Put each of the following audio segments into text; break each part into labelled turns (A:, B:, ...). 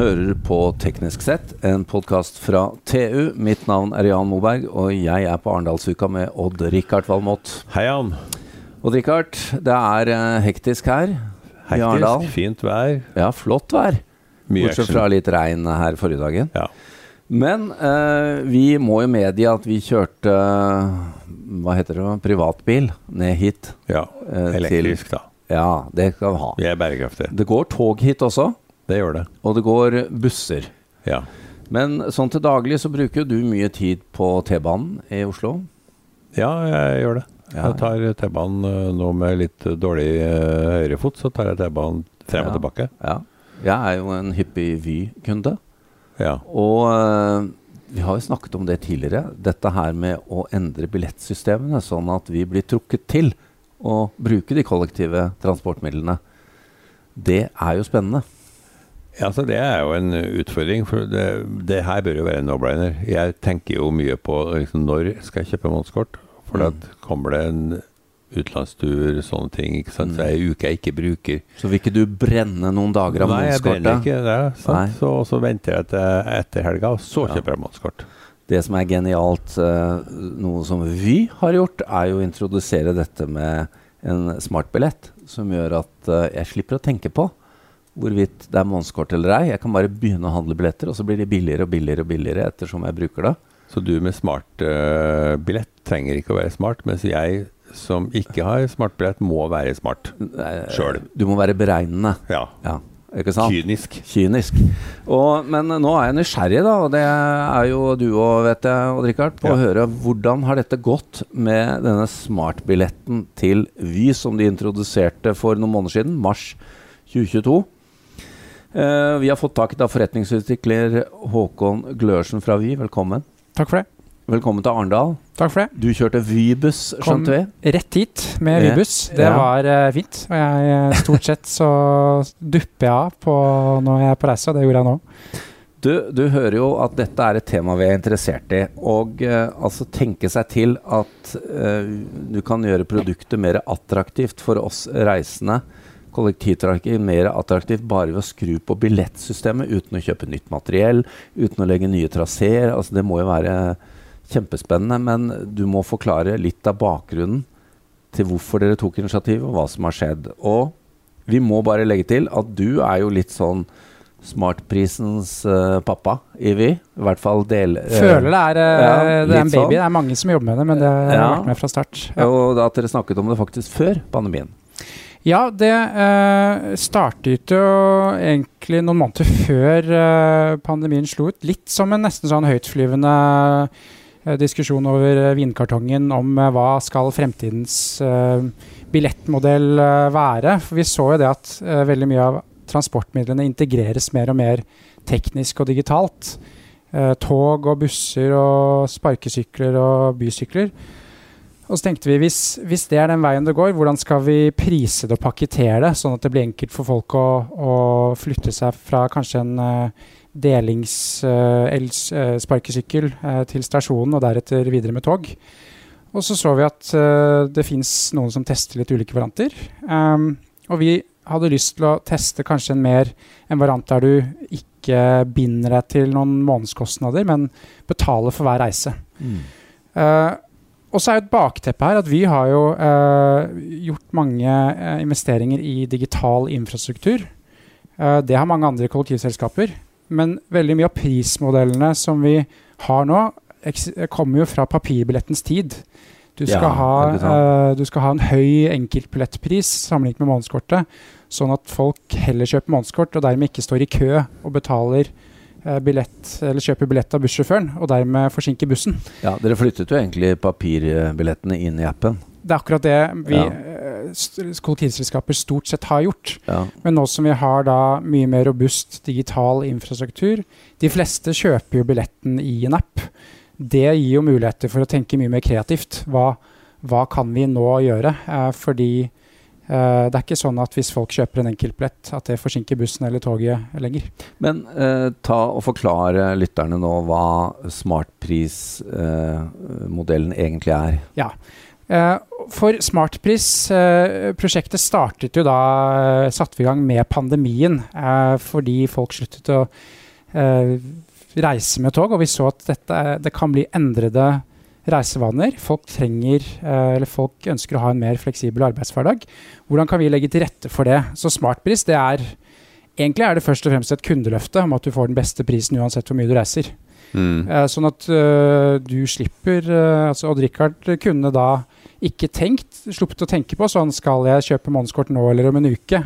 A: hører på Teknisk sett, en podkast fra TU. Mitt navn er Jan Moberg, og jeg er på Arendalsuka med Odd-Rikard Valmot.
B: Hei, Jan.
A: Odd-Rikard, det er eh, hektisk her i Arendal.
B: Hektisk, fint vær.
A: Ja, flott vær.
B: Mye
A: Bortsett fra litt regn her forrige dagen.
B: Ja.
A: Men eh, vi må jo medgi at vi kjørte hva heter det, privatbil ned hit.
B: ja.
A: eh,
B: Elektrisk, da.
A: Ja, det skal vi ha.
B: Vi er bærekraftige.
A: Det går tog hit også,
B: Det gjør det.
A: og det går busser.
B: Ja.
A: Men sånn til daglig så bruker du mye tid på T-banen i Oslo.
B: ja, jeg gjør det.
A: Ja.
B: Jeg tar T-banen eh, nå med litt dårlig eh, høyrefot, så tar jeg T-banen frem
A: Ja.
B: og tilbake.
A: Ja. Jeg er jo en hyppig Vy-kunde.
B: Ja.
A: Og øh, vi har jo snakket om det tidligere. Dette her med å endre billettsystemene sånn at vi blir trukket til å bruke de kollektive transportmidlene. Det er jo spennende.
B: Ja, altså Det er jo en utfordring, for det, det her bør jo være en no-brainer. Jeg tenker jo mye på liksom, når skal jeg kjøpe månedskort. For
A: Mm.
B: da kommer det en utenlandstur, sånne ting. ikke sant? Så er det en uke jeg ikke bruker.
A: Så vil ikke du brenne noen dager av
B: Nei, jeg brenner ikke det. Så, så venter jeg til etter helga, og så
A: Ja.
B: kjøper jeg månedskort.
A: Det som er genialt, øh, noe som Vy har gjort, er jo å introdusere dette med en smartbillett, som gjør at øh, jeg slipper å tenke på hvorvidt det er månedskort eller ei. Jeg kan bare begynne å handle billetter, og så blir de billigere og billigere og billigere ettersom jeg bruker det.
B: Så du med smartbillett trenger ikke å være smart, mens jeg som ikke har smartbillett, må være smart.
A: Eh,
B: Sjøl.
A: Du må være beregnende.
B: Ja.
A: Ja, ikke sant?
B: Kynisk.
A: Kynisk. Og, men nå er jeg nysgjerrig, da, og det er jo du òg, vet jeg, Odd Rikard, på å høre hvordan har dette gått med denne smartbilletten til Vy, som de introduserte for noen måneder siden, mars 2022. Eh, vi har fått tak i forretningsutvikler Håkon Glørsen fra Vy. Velkommen.
C: Takk for det.
A: Velkommen til Arendal.
C: Takk for det.
A: Du kjørte Vybuss, skjønte vi?
C: rett hit med
A: Ja.
C: Vybuss. Det
A: Ja.
C: var uh, fint. Og jeg, eh, stort sett så dupper jeg av på når jeg er på reise, og det gjorde jeg nå.
A: Du, du hører jo at dette er et tema vi er interessert i. Og uh, altså tenke seg til at uh, du kan gjøre produktet mer attraktivt for oss reisende. Kollektivtrafikk mer attraktivt bare ved å skru på billettsystemet uten å kjøpe nytt materiell, uten å legge nye traseer. Altså, det må jo være kjempespennende, men du må forklare litt av bakgrunnen til hvorfor dere tok initiativet, og hva som har skjedd. Og vi må bare legge til at du er jo litt sånn Smartprisens uh, pappa Ivi. I hvert fall del... Uh,
C: Føler det er, uh,
A: ja,
C: det er en baby.
A: sånn.
C: Det er mange som jobber med det, men det har
A: Ja.
C: vært med fra start. Ja,
A: Og at dere snakket om det faktisk før pandemien.
C: Ja det eh, startet jo egentlig noen måneder før eh, pandemien slo ut. Litt som en nesten sånn høytflyvende eh, diskusjon over eh, vinkartongen om eh, hva skal fremtidens eh, billettmodell være. For vi så jo det at veldig mye av transportmidlene integreres mer og mer teknisk og digitalt. Tog og busser og sparkesykler og bysykler. Og så tenkte vi hvis, hvis det er den veien det går, hvordan skal vi prise det og pakkettere det, sånn at det blir enkelt for folk å, å flytte seg fra kanskje en uh, delings eh, uh, uh, sparkesykkel eh, til stasjonen og deretter videre med tog. Og så så vi at eh, det fins noen som tester litt ulike varianter. Um, og vi hadde lyst til å teste kanskje en mer en variant der du ikke binder deg til noen månedskostnader, men betaler for hver reise. Eh, og så er jo et bakteppe her at vi har jo eh, gjort mange eh, investeringer i digital infrastruktur. Eh, det har mange andre kollektivselskaper. Men veldig mye av prismodellene som vi har nå, kommer jo fra papirbillettens tid. Du skal,
A: Ja,
C: ha, eh, du skal ha en høy enkeltbillettpris sammenlignet med månedskortet, sånn at folk heller kjøper månedskort og dermed ikke står i kø og betaler billett, eller kjøper billett av bussjåføren, og dermed forsinker bussen.
A: Ja, Dere flyttet jo egentlig papirbillettene inn i appen.
C: Det er akkurat det vi
A: Ja.
C: eh, kollektivselskaper stort sett har gjort.
A: Ja.
C: Men nå som vi har da mye mer robust digital infrastruktur De fleste kjøper jo billetten i en app. Det gir jo muligheter for å tenke mye mer kreativt. Hva, hva kan vi nå gjøre? Eh, fordi eh, det er ikke sånn at hvis folk kjøper en enkeltbillett, at det forsinker bussen eller toget lenger.
A: Men eh, ta og forklare lytterne nå hva smartprismodellen egentlig er.
C: Eh, for Smartpris-prosjektet eh, startet jo da eh, Satte vi i gang med pandemien fordi folk sluttet å reise med tog, og vi så at dette, det kan bli endrede reisevaner. Folk trenger, eller folk ønsker å ha en mer fleksibel arbeidshverdag. Hvordan kan vi legge til rette for det? Så Smartpris det er egentlig er det først og fremst et kundeløfte om at du får den beste prisen uansett hvor mye du reiser. Mm. sånn at uh, du slipper altså Odd-Rikard kunne da ikke tenkt, sluppet å tenke på sånn skal jeg kjøpe månedskort nå eller om en uke.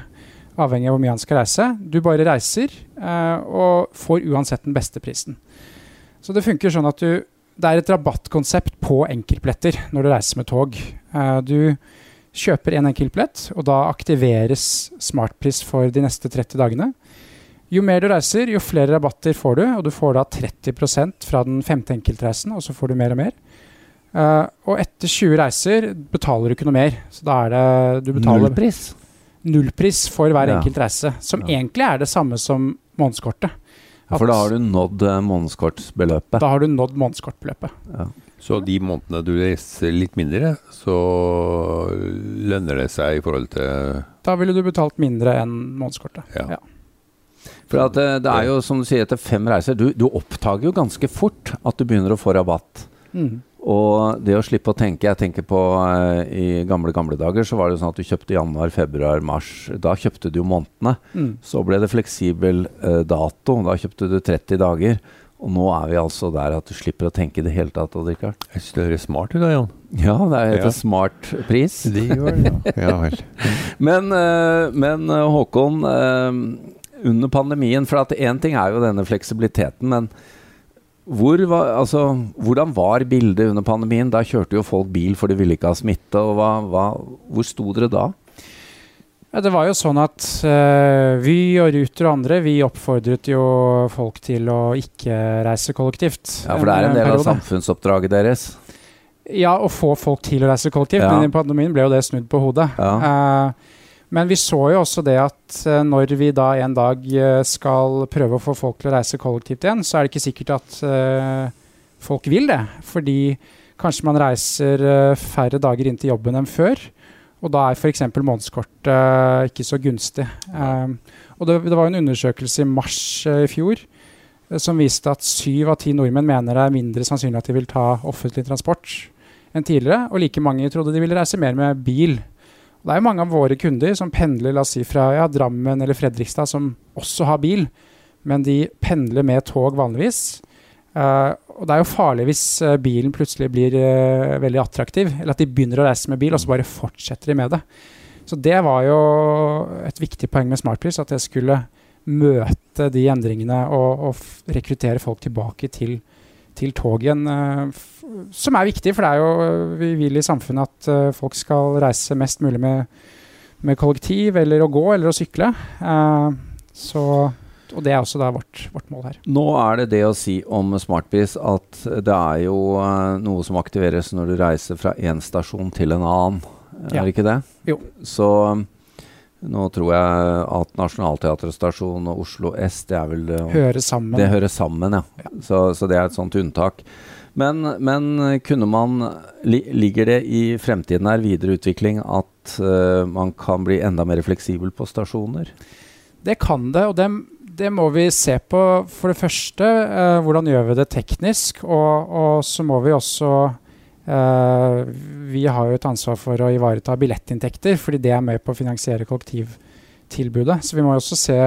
C: Avhengig av hvor mye han skal reise. Du bare reiser eh, og får uansett den beste prisen. Så det funker sånn at du Det er et rabattkonsept på enkeltbilletter når du reiser med tog. Eh, du kjøper en enkeltbillett, og da aktiveres smartpris for de neste 30 dagene. Jo mer du reiser, jo flere rabatter får du, og du får da 30% fra den femte enkeltreisen, og så får du mer og mer. Uh, og etter 20 reiser betaler du ikke noe mer. Så da er det du betaler
A: Nullpris?
C: Nullpris for hver ja. enkelt reise. Som ja. egentlig er det samme som månedskortet.
A: At, for da har du nådd månedskortbeløpet?
C: Da har du nådd månedskortbeløpet.
B: Ja. Så de månedene du reiser litt mindre, så lønner det seg i forhold til
C: Da ville du betalt mindre enn månedskortet.
B: Ja.
A: For at, uh, det er jo som du sier, etter fem reiser Du, du oppdager jo ganske fort at du begynner å få rabatt. Mm. Og det å slippe å tenke Jeg tenker på uh, i gamle gamle dager så var det jo sånn at du kjøpte januar, februar, mars. Da kjøpte du jo månedene. Mm. Så ble det fleksibel uh, dato. Da kjøpte du 30 dager. Og nå er vi altså der at du slipper å tenke i det hele tatt. Odd Rikard.
B: Jeg synes det høres smart ut da, Jan.
A: Ja, det heter ja. smart pris.
B: Det gjør det, ja. ja vel.
A: men, uh, men Håkon, under pandemien For én ting er jo denne fleksibiliteten, men hvor var, altså, hvordan var bildet under pandemien? Da kjørte jo folk bil for de ville ikke ha smitte. og hva, hva, Hvor sto dere da?
C: Ja, det var jo sånn at uh, Vy og Ruter og andre vi oppfordret jo folk til å ikke reise kollektivt.
A: Ja, For det er en del av samfunnsoppdraget deres?
C: Ja, å få folk til å reise kollektivt. Ja. Men i pandemien ble jo det snudd på hodet. Ja. Uh, men vi så jo også det at uh, når vi da en dag uh, skal prøve å få folk til å reise kollektivt igjen, så er det ikke sikkert at uh, folk vil det. Fordi kanskje man reiser færre dager inn til jobben enn før. Og da er f.eks. månedskortet ikke så gunstig. og det, det, var en undersøkelse i mars i fjor som viste at syv av ti nordmenn mener det er mindre sannsynlig at de vil ta offentlig transport enn tidligere. Og like mange trodde de ville reise mer med bil. Det er jo mange av våre kunder som pendler la oss si, fra ja, Drammen eller Fredrikstad, som også har bil, men de pendler med tog vanligvis. Uh, og det er jo farlig hvis uh, bilen plutselig blir uh, veldig attraktiv, eller at de begynner å reise med bil, og så bare fortsetter de med det. Så det var jo et viktig poeng med Smartpris, at jeg skulle møte de endringene og, og rekruttere folk tilbake til, til tog igjen. som er viktig, for det er jo vi vil i samfunnet at folk skal reise mest mulig med, med kollektiv, eller å gå, eller å sykle. så og det er også da vårt, vårt, mål her.
A: Nå er det det å si om Smartbis at det er jo noe som aktiveres når du reiser fra én stasjon til en annen. Er det ikke det?
C: Jo.
A: Så nå tror jeg at Nationaltheatret og Oslo S det er vel
C: Hører sammen.
A: Det hører sammen, ja. ja. Så, så, det er et sånt unntak. Men, men kunne man Ligger det i fremtiden her videre utvikling at uh, man kan bli enda mer fleksibel på stasjoner?
C: Det kan det, og det, det må vi se på. For det første, uh, hvordan gjør vi det teknisk? Og, og så må vi også Uh, vi har jo et ansvar for å ivareta billettinntekter, fordi det er med på å finansiere kollektivtilbudet. Så vi må også se,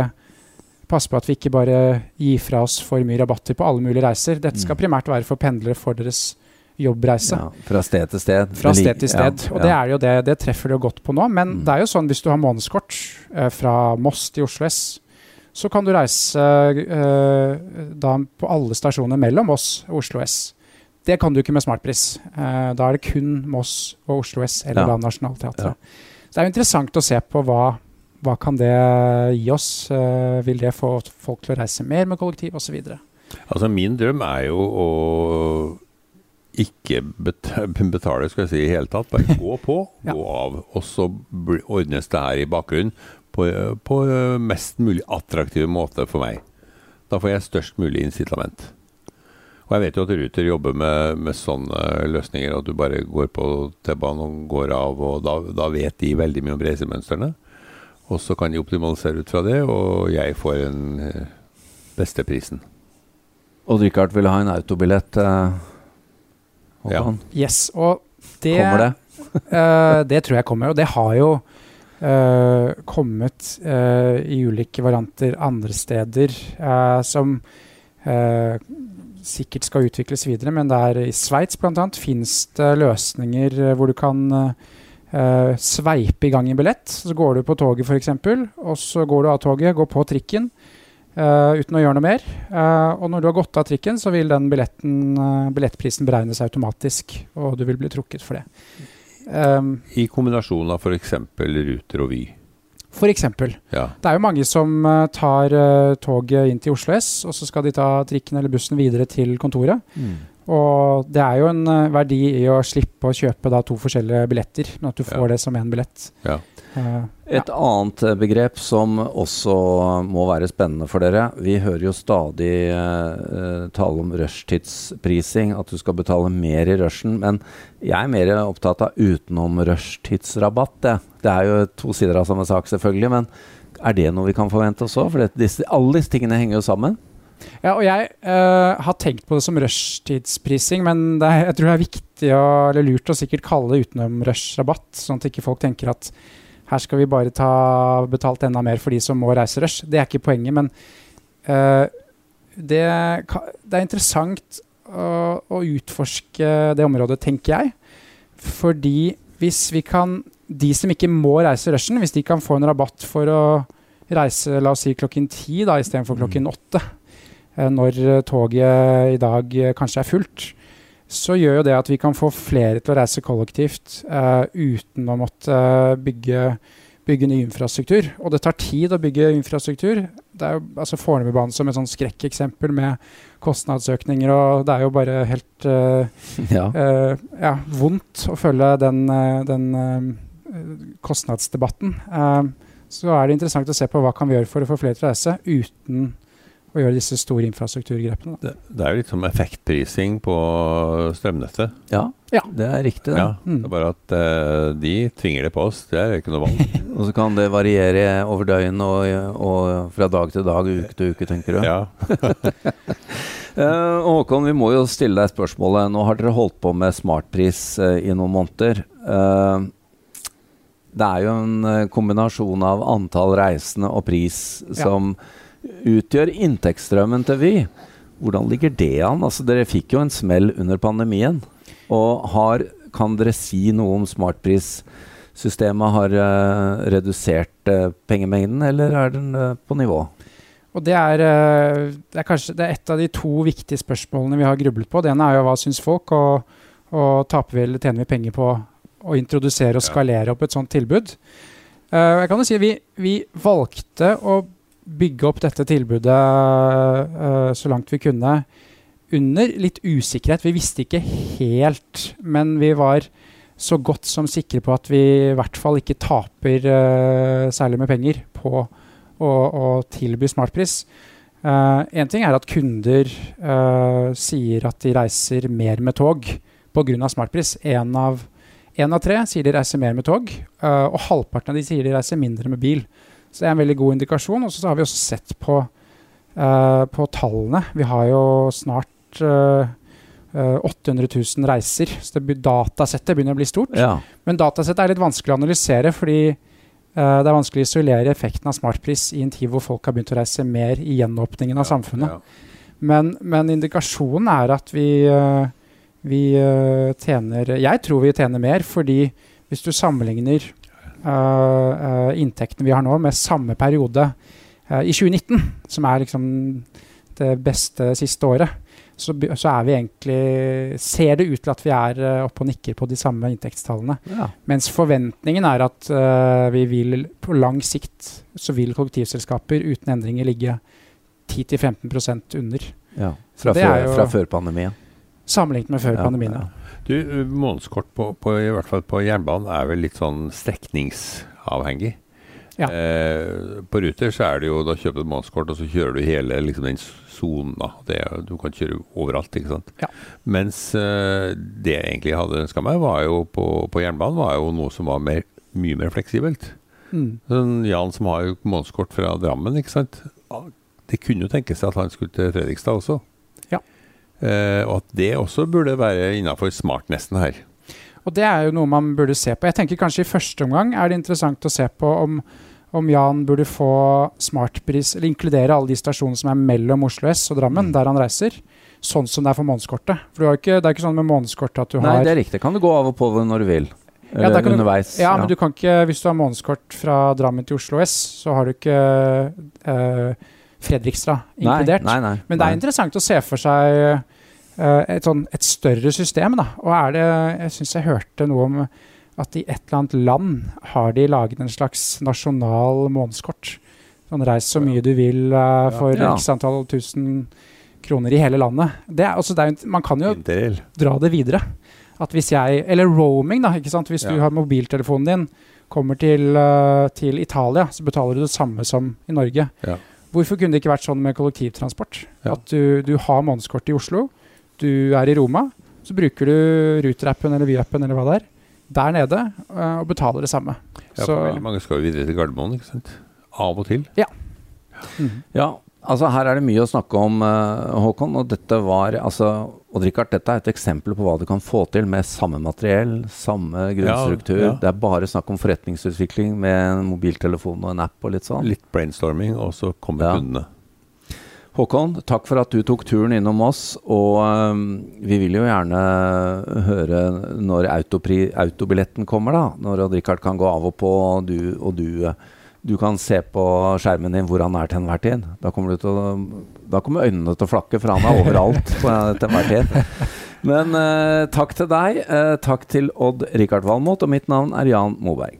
C: passe på at vi ikke bare gir fra oss for mye rabatter på alle mulige reiser. Dette skal mm. primært være for pendlere for deres jobbreise. Ja,
A: fra sted til sted.
C: Fra sted til sted. Ja, og det er jo det, det treffer det jo godt på nå. Men mm. det er jo sånn hvis du har månedskort uh, fra Moss til Oslo S, så kan du reise uh, da på alle stasjoner mellom oss og Oslo S. Det kan du ikke med smartpris. Uh, da er det kun Moss og Oslo S eller ja. da Nationaltheatret. Ja. Så det er jo interessant å se på hva, hva kan det gi oss. Uh, vil det få folk til å reise mer med kollektiv osv.?
B: Altså min drøm er jo å ikke betale skal jeg si, i hele tatt. Bare gå på, ja. gå av. Og så ordnes det her i bakgrunnen på, på mest mulig attraktiv måte for meg. Da får jeg størst mulig incitament. Og jeg vet jo at Ruter jobber med, med sånne løsninger, at du bare går på T-banen og går av, og da, da, vet de veldig mye om reisemønstrene. Og så kan de optimalisere ut fra det, og jeg får en eh, beste prisen.
A: Og Richard vil ha en autobillett? Eh,
B: ja.
C: Yes, og det
A: Kommer det?
C: uh, det tror jeg kommer. Og det har jo uh, kommet uh, i ulike varianter andre steder som sikkert skal utvikles videre. Men der i Sveits bl.a. fins det løsninger hvor du kan sveipe i gang en billett. Så går du på toget f.eks., og så går du av toget, går på trikken. Uh, uten å gjøre noe mer. Uh, og når du har gått av trikken, så vil den billetten, uh, billettprisen beregnes automatisk, og du vil bli trukket for det.
B: Um, I kombinasjon av f.eks. Ruter og Vy?
C: For eksempel.
B: Ja.
C: Det er jo mange som tar toget inn til Oslo S, og så skal de ta trikken eller bussen videre til kontoret. Mm. Og det er jo en verdi i å slippe å kjøpe da, to forskjellige billetter, men at du får ja. det som én billett.
B: Ja.
A: Uh, Et ja. annet eh, begrep som også må være spennende for dere. Vi hører jo stadig uh, tale om rushtidsprising, at du skal betale mer i rushen. Men jeg er mer opptatt av utenom rushtidsrabatt. Det. det er jo to sider av samme sak, selvfølgelig. Men er det noe vi kan forvente også? For disse, alle disse tingene henger jo sammen.
C: Ja, og jeg uh, har tenkt på det som rushtidsprising, men er, jeg tror det er viktig å, eller lurt å sikkert kalle det utenom rushrabatt, sånn at ikke folk tenker at her skal vi bare ta betalt enda mer for de som må reise rush. Det er ikke poenget, men uh, det, det, er interessant å, å, utforske det området, tenker jeg. Fordi hvis vi kan De som ikke må reise rushen, hvis de kan få en rabatt for å reise la oss si klokken ti istedenfor klokken mm. åtte, når toget i dag kanskje er fullt, så gjør jo det at vi kan få flere til å reise kollektivt uh, uten å måtte uh, bygge, bygge, ny infrastruktur. Og det tar tid å bygge infrastruktur. Det er jo altså Fornebubanen som et sånn skrekkeksempel med kostnadsøkninger, og det er jo bare helt uh, ja. ja. vondt å følge den, den kostnadsdebatten. så er det interessant å se på hva kan vi gjøre for å få flere til å reise uten å gjøre disse store infrastrukturgrepene.
B: Det, det, er jo litt som effektprising på strømnettet.
A: Ja, ja. det er riktig. Det.
B: Ja, mm. det er bare at uh, de tvinger det på oss. Det er ikke noe valg.
A: og så kan det variere over døgn og, og, fra dag til dag, uke til uke, tenker du?
B: Ja.
A: uh, Håkon, vi må jo stille deg spørsmålet. Nå har dere holdt på med smartpris uh, i noen måneder. det er jo en kombinasjon av antall reisende og pris som ja utgjør inntektsstrømmen til Vy. Hvordan ligger det an? Altså, dere fikk jo en smell under pandemien. Og har, kan dere si noe om smartprissystemet har uh, redusert uh, pengemengden, eller er den uh, på nivå?
C: Og det er, det er, kanskje det er et av de to viktige spørsmålene vi har grublet på. Det ene er jo hva syns folk, og, og taper vi eller tjener vi penger på å introdusere og skalere opp et sånt tilbud. jeg kan jo si Vi, vi valgte å bygge opp dette tilbudet uh, så langt vi kunne under litt usikkerhet. Vi visste ikke helt, men vi var så godt som sikre på at vi i hvert fall ikke taper uh, særlig med penger på å, å tilby smartpris. Uh, en ting er at kunder uh, sier at de reiser mer med tog pga. smartpris. Én av, en av tre sier de reiser mer med tog, uh, og halvparten av de sier de reiser mindre med bil. Så det er en veldig god indikasjon. Og så har vi også sett på, uh, på tallene. Vi har jo snart uh, 800 000 reiser. Så det, datasettet begynner å bli stort.
A: Ja.
C: Men datasettet er litt vanskelig å analysere, fordi uh, det er vanskelig å isolere effekten av smartpris i en tid hvor folk har begynt å reise mer i gjenåpningen av ja, samfunnet. Ja. Men, men, indikasjonen er at vi, uh, vi tjener Jeg tror vi tjener mer, fordi hvis du sammenligner inntektene vi har nå, med samme periode uh, i 2019, som er liksom det beste siste året, så, så, er vi egentlig Ser det ut til at vi er oppe og nikker på de samme inntektstallene.
A: Ja.
C: Mens forventningen er at uh, vi vil på lang sikt så vil kollektivselskaper uten endringer ligge 10-15% under.
A: Ja, fra, før, fra før pandemien.
C: Sammenlignet med før ja, pandemien, ja.
B: Du, Månedskort på, på, i hvert fall på jernbanen er vel litt sånn strekningsavhengig.
C: Ja.
B: Eh, på Ruter så er det jo da kjøper du månedskort, og så kjører du hele liksom, den sona. Du kan kjøre overalt, ikke sant.
C: Ja.
B: Mens eh, det jeg egentlig hadde ønska meg, var jo på, på jernbanen, var jo noe som var mer, mye mer fleksibelt.
C: Mm.
B: Sånn Jan som har jo månedskort fra Drammen, ikke sant. Det kunne jo tenkes at han skulle til Fredrikstad også.
C: Ja.
B: Eh, og at det også burde være innafor smartnesten her.
C: Og det er jo noe man burde se på. Jeg tenker kanskje i første omgang er det interessant å se på om, om Jan burde få smartpris, eller inkludere alle de stasjonene som er mellom Oslo S og Drammen,
A: Mm.
C: der han reiser. Sånn som det er for månedskortet. For du har ikke, det er ikke sånn med månedskortet at du
A: Nei,
C: har
A: det er riktig. Kan du gå av og på når du vil.
C: Ja, kan du-
A: underveis.
C: Ja, men du kan ikke, hvis du har månedskort fra Drammen til Oslo S, så har du ikke eh, Fredrikstad inkludert.
A: Nei, nei,
C: Men det er
A: nei.
C: interessant å se for seg uh, et, sånn, et større system. Da. Og er det Jeg syns jeg hørte noe om at i et eller annet land har de laget en slags nasjonal månedskort. Sånn reis så mye du vil uh, for
A: Ja.
C: x antall tusen kroner i hele landet. Det er, altså, det er, man kan jo
B: Interrail.
C: dra det videre. At hvis jeg, Eller roaming, da. ikke sant? Hvis du har mobiltelefonen din, kommer til, uh, til Italia, så betaler du det samme som i Norge.
B: Ja.
C: Hvorfor kunne det ikke vært sånn med kollektivtransport?
B: Ja.
C: At du, du har månedskort i Oslo, du er i Roma, så bruker du Ruter-appen eller Vy-appen eller hva det er, der nede, eh, og betaler det samme.
B: Ja,
C: Så-
B: veldig mange skal jo videre til Gardermoen, ikke sant. Av og til. Ja.
C: Mhm.
A: Ja, altså her er det mye å snakke om, eh, Håkon. Og dette var altså og Richard, dette er et eksempel på hva du kan få til med samme materiell, samme grunnstruktur.
B: ja.
A: Det er bare snakk om forretningsutvikling med en mobiltelefon og en app og litt sånn.
B: Litt brainstorming, og så kommer
A: Ja.
B: kundene.
A: Håkon, takk for at du tok turen innom oss. Og um, vi vil jo gjerne høre når autobilletten kommer, da. Når Odd Rikard kan gå av og på, og du, og du, øh, du kan se på skjermen din hvor han er til enhver tid. Da kommer, du til å, da kommer øynene til å flakke, for han er overalt på, til enhver tid. Men eh, takk til deg. Eh, takk til Odd Rikard Valmot, og mitt navn er Jan Moberg.